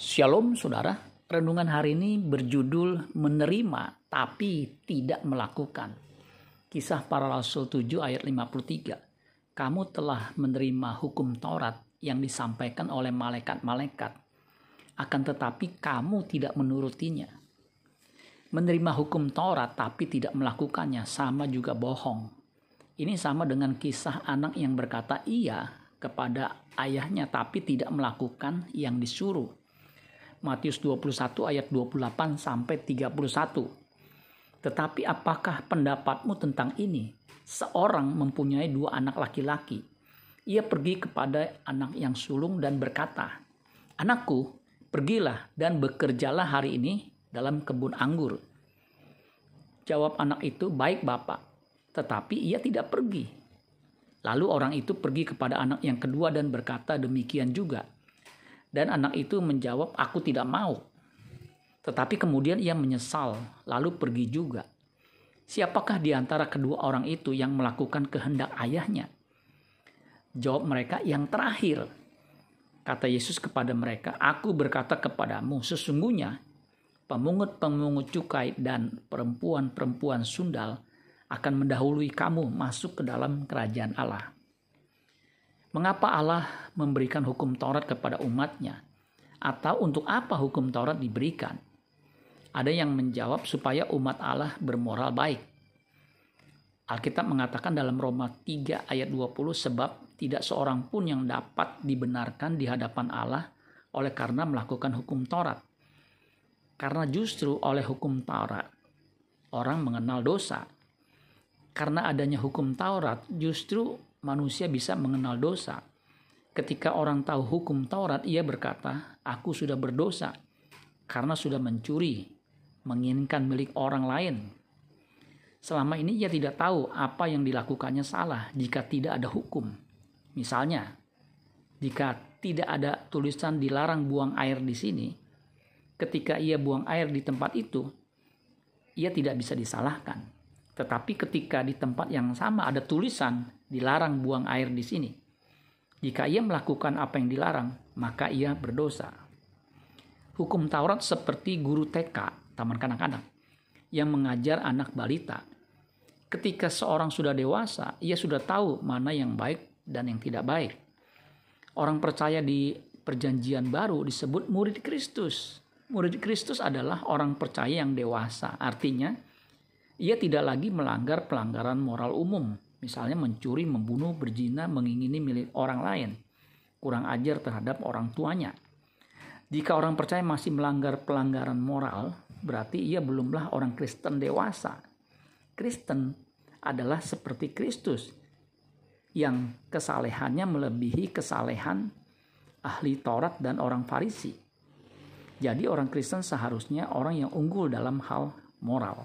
Shalom saudara, renungan hari ini berjudul menerima tapi tidak melakukan. Kisah para Rasul 7 ayat 53. Kamu telah menerima hukum Taurat yang disampaikan oleh malaikat-malaikat. Akan tetapi kamu tidak menurutinya. Menerima hukum Taurat tapi tidak melakukannya sama juga bohong. Ini sama dengan kisah anak yang berkata iya kepada ayahnya tapi tidak melakukan yang disuruh Matius 21 ayat 28 sampai 31. Tetapi apakah pendapatmu tentang ini? Seorang mempunyai dua anak laki-laki. Ia pergi kepada anak yang sulung dan berkata, "Anakku, pergilah dan bekerjalah hari ini dalam kebun anggur." Jawab anak itu, "Baik, Bapak." Tetapi ia tidak pergi. Lalu orang itu pergi kepada anak yang kedua dan berkata demikian juga. Dan anak itu menjawab, "Aku tidak mau." Tetapi kemudian ia menyesal, lalu pergi juga. Siapakah di antara kedua orang itu yang melakukan kehendak ayahnya? Jawab mereka, "Yang terakhir." Kata Yesus kepada mereka, "Aku berkata kepadamu, sesungguhnya pemungut-pemungut cukai dan perempuan-perempuan sundal akan mendahului kamu masuk ke dalam kerajaan Allah." Mengapa Allah memberikan hukum Taurat kepada umatnya? Atau untuk apa hukum Taurat diberikan? Ada yang menjawab supaya umat Allah bermoral baik. Alkitab mengatakan dalam Roma 3 ayat 20 sebab tidak seorang pun yang dapat dibenarkan di hadapan Allah oleh karena melakukan hukum Taurat. Karena justru oleh hukum Taurat orang mengenal dosa. Karena adanya hukum Taurat justru manusia bisa mengenal dosa. Ketika orang tahu hukum Taurat, ia berkata, "Aku sudah berdosa karena sudah mencuri, menginginkan milik orang lain." Selama ini ia tidak tahu apa yang dilakukannya salah jika tidak ada hukum. Misalnya, jika tidak ada tulisan dilarang buang air di sini, ketika ia buang air di tempat itu, ia tidak bisa disalahkan. Tetapi ketika di tempat yang sama ada tulisan dilarang buang air di sini. Jika ia melakukan apa yang dilarang, maka ia berdosa. Hukum Taurat seperti guru TK, taman kanak-kanak, yang mengajar anak balita. Ketika seorang sudah dewasa, ia sudah tahu mana yang baik dan yang tidak baik. Orang percaya di perjanjian baru disebut murid Kristus. Murid Kristus adalah orang percaya yang dewasa. Artinya, ia tidak lagi melanggar pelanggaran moral umum, Misalnya mencuri, membunuh, berzina, mengingini milik orang lain. Kurang ajar terhadap orang tuanya. Jika orang percaya masih melanggar pelanggaran moral, berarti ia belumlah orang Kristen dewasa. Kristen adalah seperti Kristus yang kesalehannya melebihi kesalehan ahli Taurat dan orang Farisi. Jadi orang Kristen seharusnya orang yang unggul dalam hal moral.